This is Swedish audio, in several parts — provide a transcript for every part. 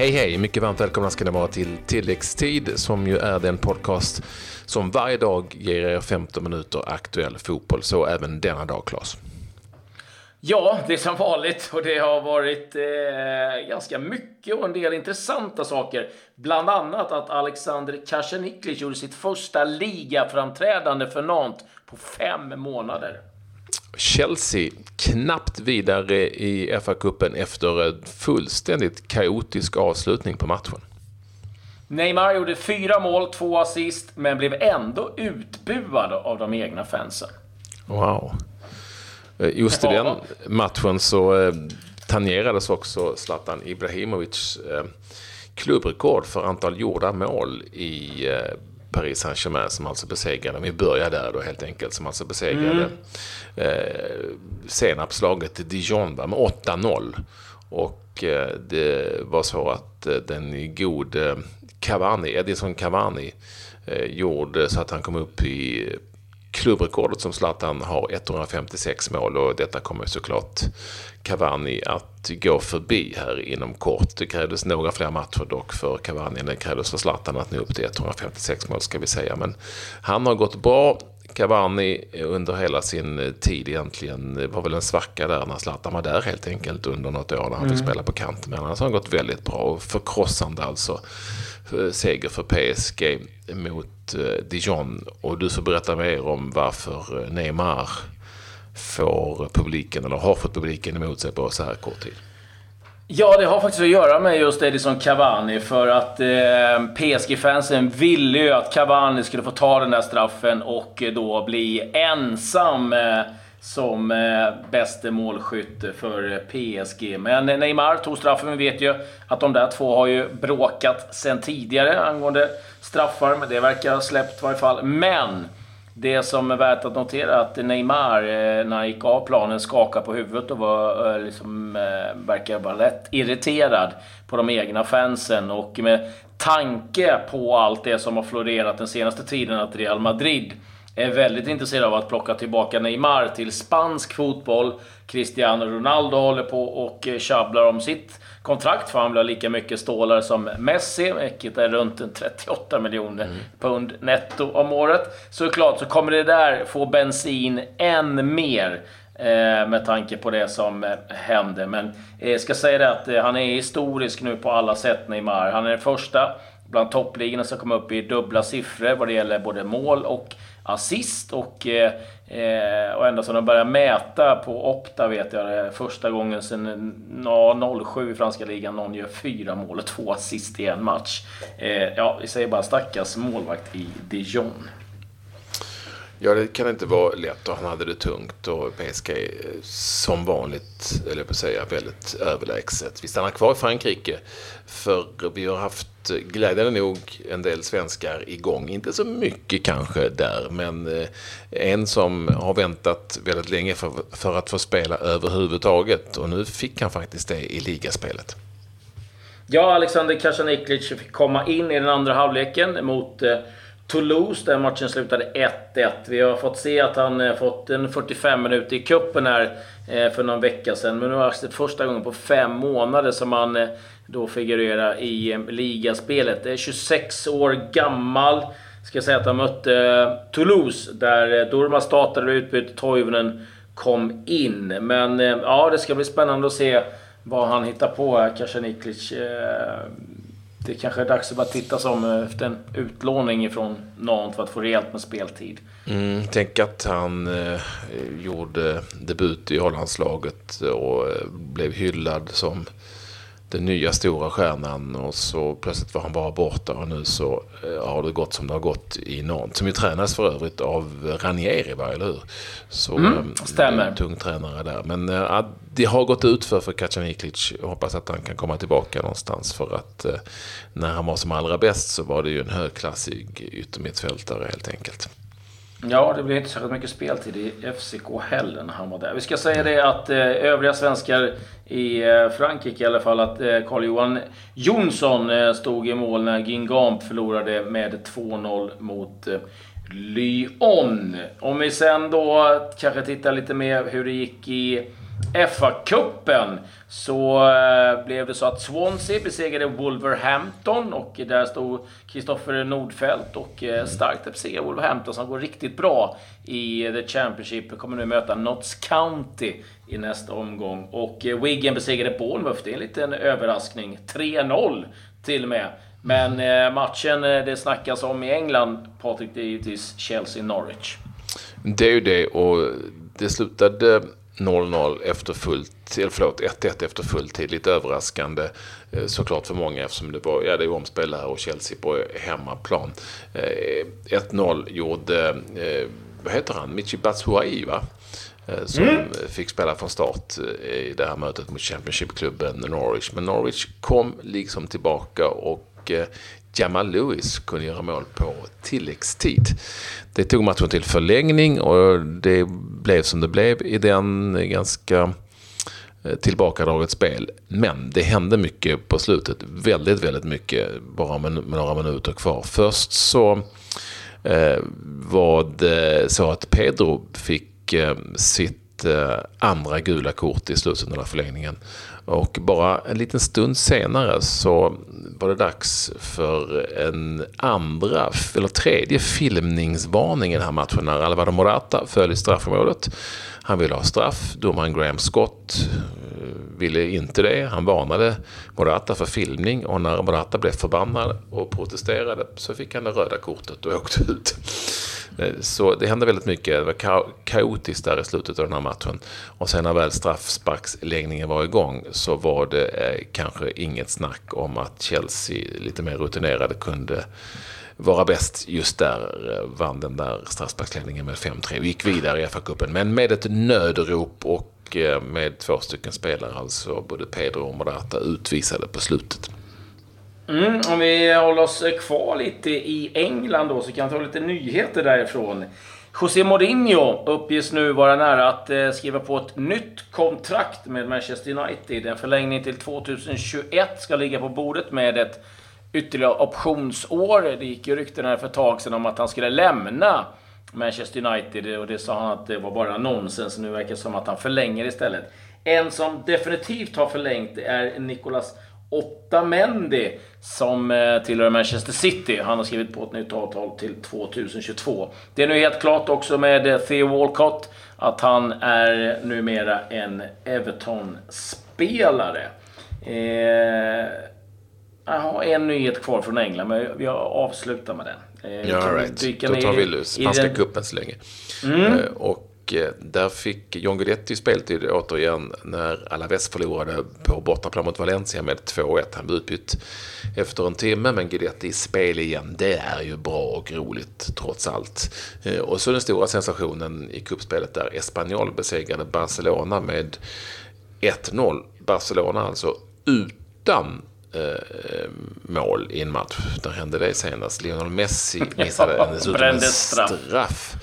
Hej hej! Mycket varmt välkomna ska ni vara till Tilläggstid som ju är den podcast som varje dag ger er 15 minuter aktuell fotboll. Så även denna dag, Claes. Ja, det är som vanligt och det har varit eh, ganska mycket och en del intressanta saker. Bland annat att Alexander Kasaniklic gjorde sitt första ligaframträdande för Nantes på fem månader. Chelsea knappt vidare i FA-cupen efter en fullständigt kaotisk avslutning på matchen. Neymar gjorde fyra mål, två assist, men blev ändå utbuad av de egna fansen. Wow. Eh, just i den matchen så eh, tangerades också Zlatan Ibrahimovic eh, klubbrekord för antal gjorda mål i Paris Saint-Germain som alltså besegrade, vi börjar där då helt enkelt, som alltså besegrade mm. eh, senapslaget Dijon med 8-0. Och eh, det var så att eh, den gode Cavani, Edison Cavani, eh, gjorde så att han kom upp i klubbrekordet som Zlatan har 156 mål och detta kommer såklart Cavani att gå förbi här inom kort. Det krävdes några fler matcher dock för Cavani än det krävdes för Zlatan att nå upp till 156 mål ska vi säga. Men han har gått bra. Cavani under hela sin tid egentligen det var väl en svacka där när Zlatan var där helt enkelt under något år när han mm. fick spela på kant. Men annars har han gått väldigt bra och förkrossande alltså Eh, seger för PSG mot eh, Dijon. Och du får berätta mer om varför eh, Neymar får publiken, eller har fått publiken emot sig på så här kort tid. Ja, det har faktiskt att göra med just Edison Cavani. För att eh, PSG-fansen ville ju att Cavani skulle få ta den där straffen och då bli ensam eh, som eh, bäste målskytt för PSG. Men Neymar tog straffen. Vi vet ju att de där två har ju bråkat sen tidigare angående straffar, men det verkar ha släppt i varje fall. Men det som är värt att notera är att Neymar, eh, när han gick av planen, skakade på huvudet och var, eh, liksom, eh, verkar vara lätt irriterad på de egna fansen. Och med tanke på allt det som har florerat den senaste tiden, att Real Madrid är väldigt intresserad av att plocka tillbaka Neymar till spansk fotboll. Cristiano Ronaldo håller på och tjabblar om sitt kontrakt för han vill ha lika mycket stålar som Messi, vilket är runt 38 miljoner mm. pund netto om året. Så klart så kommer det där få bensin än mer eh, med tanke på det som eh, hände. Men jag eh, ska säga det att eh, han är historisk nu på alla sätt, Neymar. Han är den första bland toppligorna som kommer upp i dubbla siffror vad det gäller både mål och assist. Och, eh, eh, och ända sedan de började mäta på Opta vet jag det första gången sedan eh, ja, 07 i franska ligan någon gör fyra mål och två assist i en match. Eh, ja, vi säger bara stackars målvakt i Dijon. Ja, det kan inte vara lätt och han hade det tungt och PSG eh, som vanligt, eller på att säga, väldigt överlägset. Vi stannar kvar i Frankrike för vi har haft eh, glädjande nog en del svenskar igång. Inte så mycket kanske där, men eh, en som har väntat väldigt länge för, för att få spela överhuvudtaget och nu fick han faktiskt det i ligaspelet. Ja, Alexander Kasaniklic fick komma in i den andra halvleken mot eh, Toulouse där matchen slutade 1-1. Vi har fått se att han eh, fått en 45 minuter i kuppen här eh, för någon vecka sedan. Men nu har det första gången på fem månader som han eh, då figurerar i ligaspelet. Det är 26 år gammal. Ska jag säga att han mötte Toulouse där Durma startade utbytet, Toivonen kom in. Men ja, det ska bli spännande att se vad han hittar på här, Kasaniklic det kanske är dags att bara titta som eh, efter en utlåning ifrån någon för att få rejält med speltid. Mm, tänk att han eh, gjorde debut i Hollandslaget och eh, blev hyllad som den nya stora stjärnan och så plötsligt var han bara borta och nu så eh, har det gått som det har gått i Nantes. Som ju tränas för övrigt av Ranieri, va, eller hur? Så, mm, eh, stämmer. Tung tränare där. Men äh, det har gått ut för, för Kacaniklic. Jag hoppas att han kan komma tillbaka någonstans för att när han var som allra bäst så var det ju en högklassig yttermittfältare helt enkelt. Ja, det blev inte särskilt mycket speltid i FCK heller när han var där. Vi ska säga det att eh, övriga svenskar i eh, Frankrike i alla fall, att eh, Carl-Johan Jonsson eh, stod i mål när Gingamp förlorade med 2-0 mot eh, Lyon. Om vi sen då kanske tittar lite mer hur det gick i FA-cupen så eh, blev det så att Swansea besegrade Wolverhampton och där stod Kristoffer Nordfeldt och eh, starkt att besegra Wolverhampton som går riktigt bra i The Championship. Kommer nu möta Notts County i nästa omgång. Och eh, Wigan besegrade Bournemouth. Det är en liten överraskning. 3-0 till och med. Men matchen det snackas om i England, Patrik, det är givetvis Chelsea-Norwich. Det är ju det och det slutade 0-0 efter fullt, eller förlåt, 1-1 efter full tid. Lite överraskande eh, såklart för många eftersom det var, ja det är omspel här och Chelsea på hemmaplan. 1-0 eh, gjorde, eh, vad heter han, Michi Batshuayi va? Som mm. fick spela från start i det här mötet mot Championship-klubben Norwich. Men Norwich kom liksom tillbaka och Jamal Lewis kunde göra mål på tilläggstid. Det tog matchen till förlängning och det blev som det blev i den ganska eh, tillbakadraget spel. Men det hände mycket på slutet. Väldigt, väldigt mycket bara med, några minuter kvar. Först så eh, var det så att Pedro fick eh, sitt eh, andra gula kort i slutet av förlängningen. Och bara en liten stund senare så var det dags för en andra, eller tredje filmningsvarning i den här matchen när Alvaro Morata föll i straffområdet. Han ville ha straff. Domaren Graham Scott eh, ville inte det. Han varnade Morata för filmning och när Morata blev förbannad och protesterade så fick han det röda kortet och åkte ut. Eh, så det hände väldigt mycket. Det var kaotiskt där i slutet av den här matchen. Och sen när väl straffsparksläggningen var igång så var det eh, kanske inget snack om att Chelsea, lite mer rutinerade, kunde vara bäst just där. Eh, vann den där straffsparksläggningen med 5-3 och gick vidare i FA-cupen. Men med ett nödrop och eh, med två stycken spelare, alltså både Pedro och Morata, utvisade på slutet. Mm, om vi håller oss kvar lite i England då så kan vi ta lite nyheter därifrån. José Mourinho uppges nu vara nära att eh, skriva på ett nytt kontrakt med Manchester United. En förlängning till 2021 ska ligga på bordet med ett ytterligare optionsår. Det gick ju rykten här för ett tag sedan om att han skulle lämna Manchester United och det sa han att det var bara nonsens. Nu verkar det som att han förlänger istället. En som definitivt har förlängt är Nicolas Otamendi som eh, tillhör Manchester City. Han har skrivit på ett nytt avtal till 2022. Det är nu helt klart också med eh, Theo Walcott att han är numera en Everton-spelare. Eh, jag har en nyhet kvar från England, men jag avslutar med den. Eh, ja, right. Då tar vi spanska cupen så länge. Mm. Eh, och Eh, där fick John Guidetti speltid återigen när Alaves förlorade på bortaplan mot Valencia med 2-1. Han blev utbytt efter en timme, men Guidetti i spel igen, det är ju bra och roligt trots allt. Eh, och så den stora sensationen i kuppspelet där Espanyol besegrade Barcelona med 1-0. Barcelona alltså utan eh, mål i en match. Där hände det senast. Lionel Messi missade dessutom en straff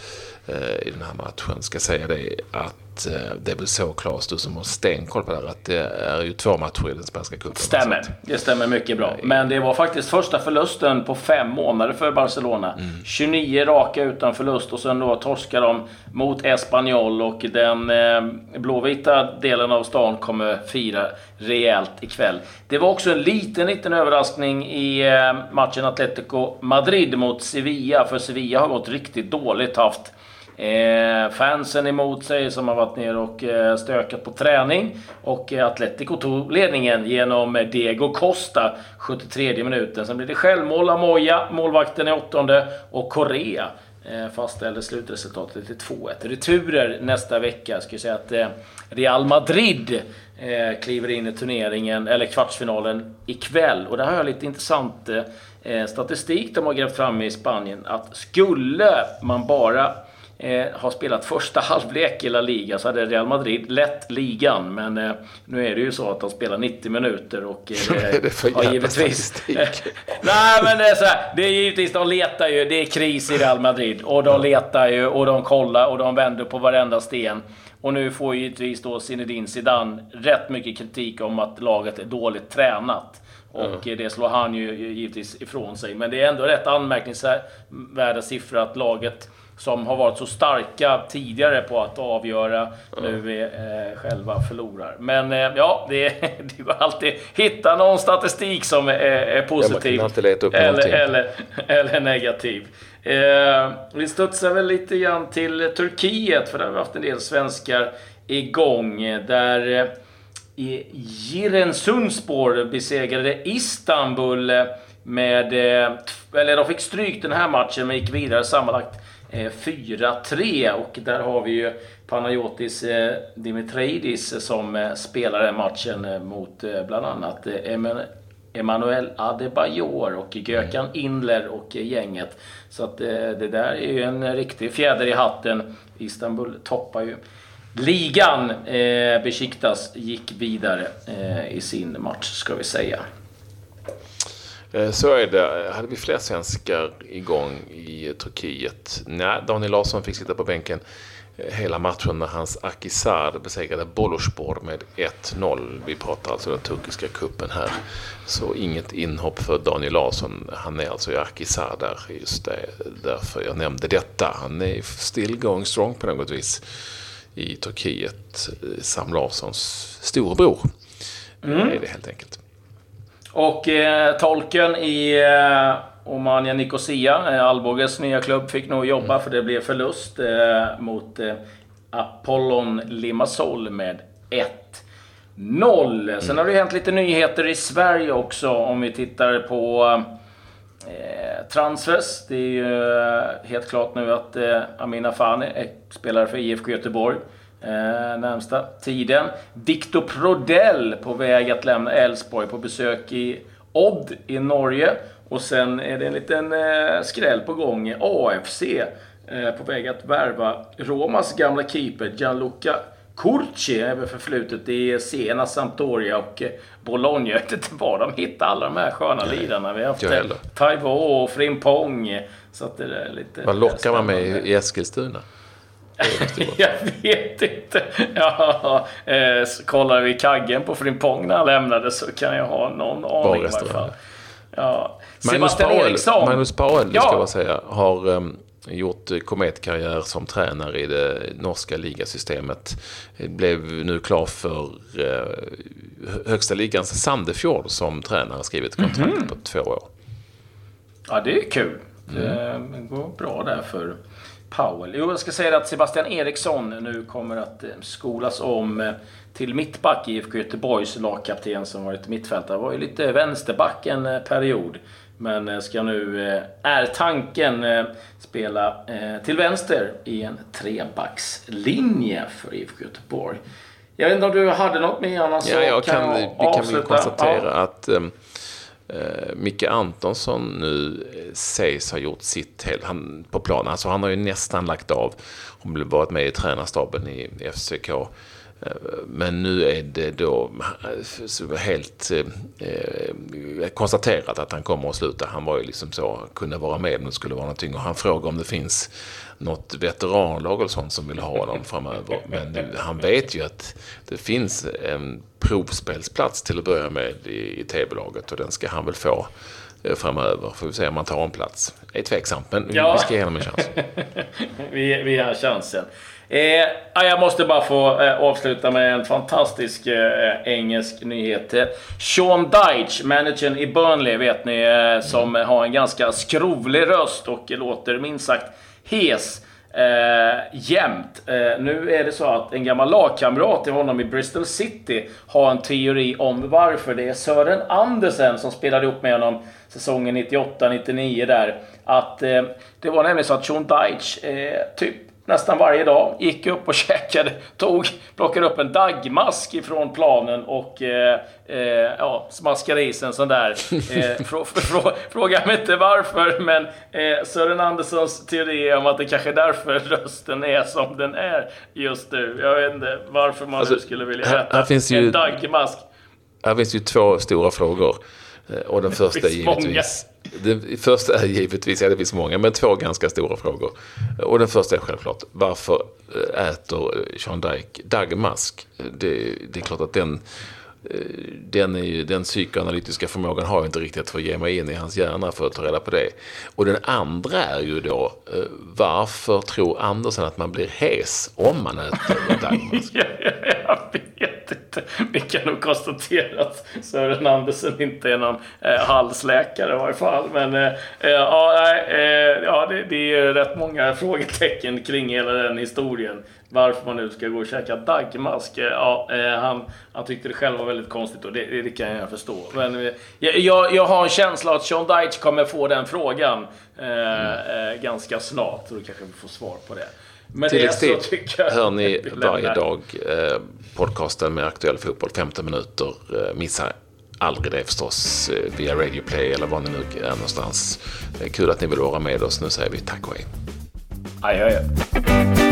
i den här matchen. Ska säga det att eh, det är väl så Claes, du som har stenkoll på det här, att det är ju två matcher i den spanska cupen. Stämmer, det stämmer mycket bra. Men det var faktiskt första förlusten på fem månader för Barcelona. Mm. 29 raka utan förlust och sen då torskar de mot Espanyol och den eh, blåvita delen av stan kommer fira rejält ikväll. Det var också en liten, liten överraskning i eh, matchen Atletico Madrid mot Sevilla, för Sevilla har gått riktigt dåligt, haft Eh, fansen emot sig som har varit ner och eh, stökat på träning. Och eh, Atletico tog ledningen genom eh, Diego Costa 73 minuten. Sen blev det självmål av Moya, målvakten i åttonde. Och Korea eh, fastställde slutresultatet till 2-1. Returer nästa vecka. Ska säga att eh, Real Madrid eh, kliver in i turneringen, eller kvartsfinalen, ikväll. Och där har jag lite intressant eh, statistik de har grävt fram i Spanien. Att skulle man bara eh, har spelat första halvlek i La Liga så hade Real Madrid lett ligan. Men eh, nu är det ju så att de spelar 90 minuter och... Eh, det är för ja, givetvis. Nej men det är så här, det är givetvis, de letar ju. Det är kris i Real Madrid. Och de letar ju och de kollar och de vänder på varenda sten. Och nu får givetvis då Zinedine Zidane rätt mycket kritik om att laget är dåligt tränat. Och mm. det slår han ju givetvis ifrån sig. Men det är ändå rätt anmärkningsvärda siffror att laget som har varit så starka tidigare på att avgöra, nu är, eh, själva förlorar. Men eh, ja, det, det går alltid hitta någon statistik som är, är positiv. Ja, eller, eller, eller negativ. Eh, vi studsar väl lite grann till Turkiet, för där har vi haft en del svenskar igång. Där eh, i Giresunspor besegrade Istanbul eh, med... eh, Eller de fick stryk den här matchen, men gick vidare sammanlagt eh, 4-3. Och där har vi ju Panayotis eh, Dimitridis som eh, spelade matchen eh, mot eh, bland annat eh, Eman- Emanuel Adebayor och Gökan Indler och gänget. Så att eh, det där är ju en riktig fjäder i hatten. Istanbul toppar ju ligan. Eh, Besiktas gick vidare eh, i sin match, ska vi säga. Eh, Så är det. Hade vi fler svenskar igång i Turkiet? Nej, Daniel Larsson fick sitta på bänken eh, hela matchen när hans Akisar besegrade Boluspor med 1-0. Vi pratar alltså den turkiska kuppen här. Så inget inhopp för Daniel Larsson. Han är alltså i Akisar där. Just det, därför jag nämnde detta. Han är still going strong på något vis i Turkiet. Eh, Sam Larssons storebror. Är det helt enkelt. Och eh, tolken i eh, Omania Nicosia, eh, Alboges nya klubb, fick nog jobba för det blev förlust eh, mot eh, Apollon Limassol med 1-0. Sen har det hänt lite nyheter i Sverige också om vi tittar på eh, transfers. Det är ju eh, helt klart nu att Amina Fani är spelare för IFK Göteborg eh, närmsta tiden. Victor Prodell på väg att lämna Elfsborg på besök i Odd i Norge. Och sen är det en liten eh, skräll på gång. AFC eh, på väg att värva Romas gamla keeper Gianluca Curci, även förflutet i Siena, Sampdoria och eh, Bologna. Jag vet inte var de hittar alla de här sköna lirarna. Vi har haft eh, Taiwo och Frimpong. Så att det är lite... Vad lockar man med i Eskilstuna? Jag vet inte. Ja, eh, kollar vi kaggen på Frimpong när han lämnade så kan jag ha någon aning i varje fall. Ja. Magnus Eriksson. Magnus Pauel Ja. ska jag säga, har um, gjort eh, kometkarriär som tränare i det norska ligasystemet. Eh, Blev nu klar för uh, högsta ligans Sandefjord som tränare, skrivit kontrakt Mhm. på två år. Ja, det är kul. Det går bra där för Powell. Jo, jag ska säga att Sebastian Eriksson nu kommer att eh, skolas om eh, till mittback i IFK Göteborgs lagkapten som varit mittfältare. Var ju lite vänsterback en eh, period. Men ska nu, är tanken, spela till vänster i en trebackslinje för IFK Göteborg. Jag vet inte om du hade något mer annars? Ja, jag kan, vi kan väl konstatera Ja. att Eh, Micke Antonsson nu eh, sägs ha gjort sitt helt, han, på planen. Alltså han har ju nästan lagt av hon har varit med i tränarstaben i FCK. Men nu är det då eh, så helt eh, konstaterat att han kommer att sluta. Han var ju liksom så, kunde vara med om det skulle vara någonting. Och han frågar om det finns något veteranlag eller sånt som vill ha honom framöver. Men nu, han vet ju att det finns en provspelsplats till att börja med i, i TV-laget och den ska han väl få eh, framöver. Får vi se om han tar en plats. Det är tveksamt, men Ja. vi ska ge honom en chans. vi, vi har chansen. Eh, ja, jag måste bara få eh, avsluta med en fantastisk eh, engelsk nyhet. Sean Dyche, managern i Burnley, vet ni, eh, som har en ganska skrovlig röst och låter minst sagt hes. Eh, jämt. Eh, nu är det så att en gammal lagkamrat till honom i Bristol City har en teori om varför. Det är Sören Andersen som spelade ihop med honom säsongen 98-99 där. Att eh, det var nämligen så att Sean Dyche eh, typ nästan varje dag gick upp och käkade, tog, plockade upp en dagmask ifrån planen och eh, eh, ja, smaskade i sig en sån där. Eh, frå, frå, fråga mig inte varför, men eh, Sören Anderssons teori om att det kanske är därför rösten är som den är just nu. Jag vet inte varför man Alltså, nu skulle vilja äta här ju- en dagmask. Här finns ju två stora frågor. Eh, Och den första är finns många. Den första är givetvis, ja det finns många, men två ganska stora frågor. Och den första är självklart, varför äter Sean Dyke dagmask? Det, det är klart att den eh, den, är ju, den psykoanalytiska förmågan har jag inte riktigt för att ge mig in i hans hjärna för att ta reda på det. Och den andra är ju då, eh, varför tror Andersen att man blir hes om man äter dagmask? jag vet inte. Vi kan nog konstatera att Sören Andersen inte är någon eh, halsläkare i varje fall. Men eh, eh ja, eh, ja det, det är rätt många frågetecken kring hela den historien varför man nu ska gå och käka dagmask. Ja, eh, han, han tyckte det själv var väldigt konstigt och det, det kan jag förstå. Men eh, jag, jag har en känsla att Sean Deitch kommer få den frågan eh, eh, ganska snart. Då kanske vi får svar på det. Men Tilläggstid hör ni varje dag eh, podcasten med aktuell fotboll 15 minuter. Eh, missa aldrig det förstås eh, via Radio Play eller var ni nu är någonstans. Kul att ni vill vara med oss. Nu säger vi tack och hej. Adjö.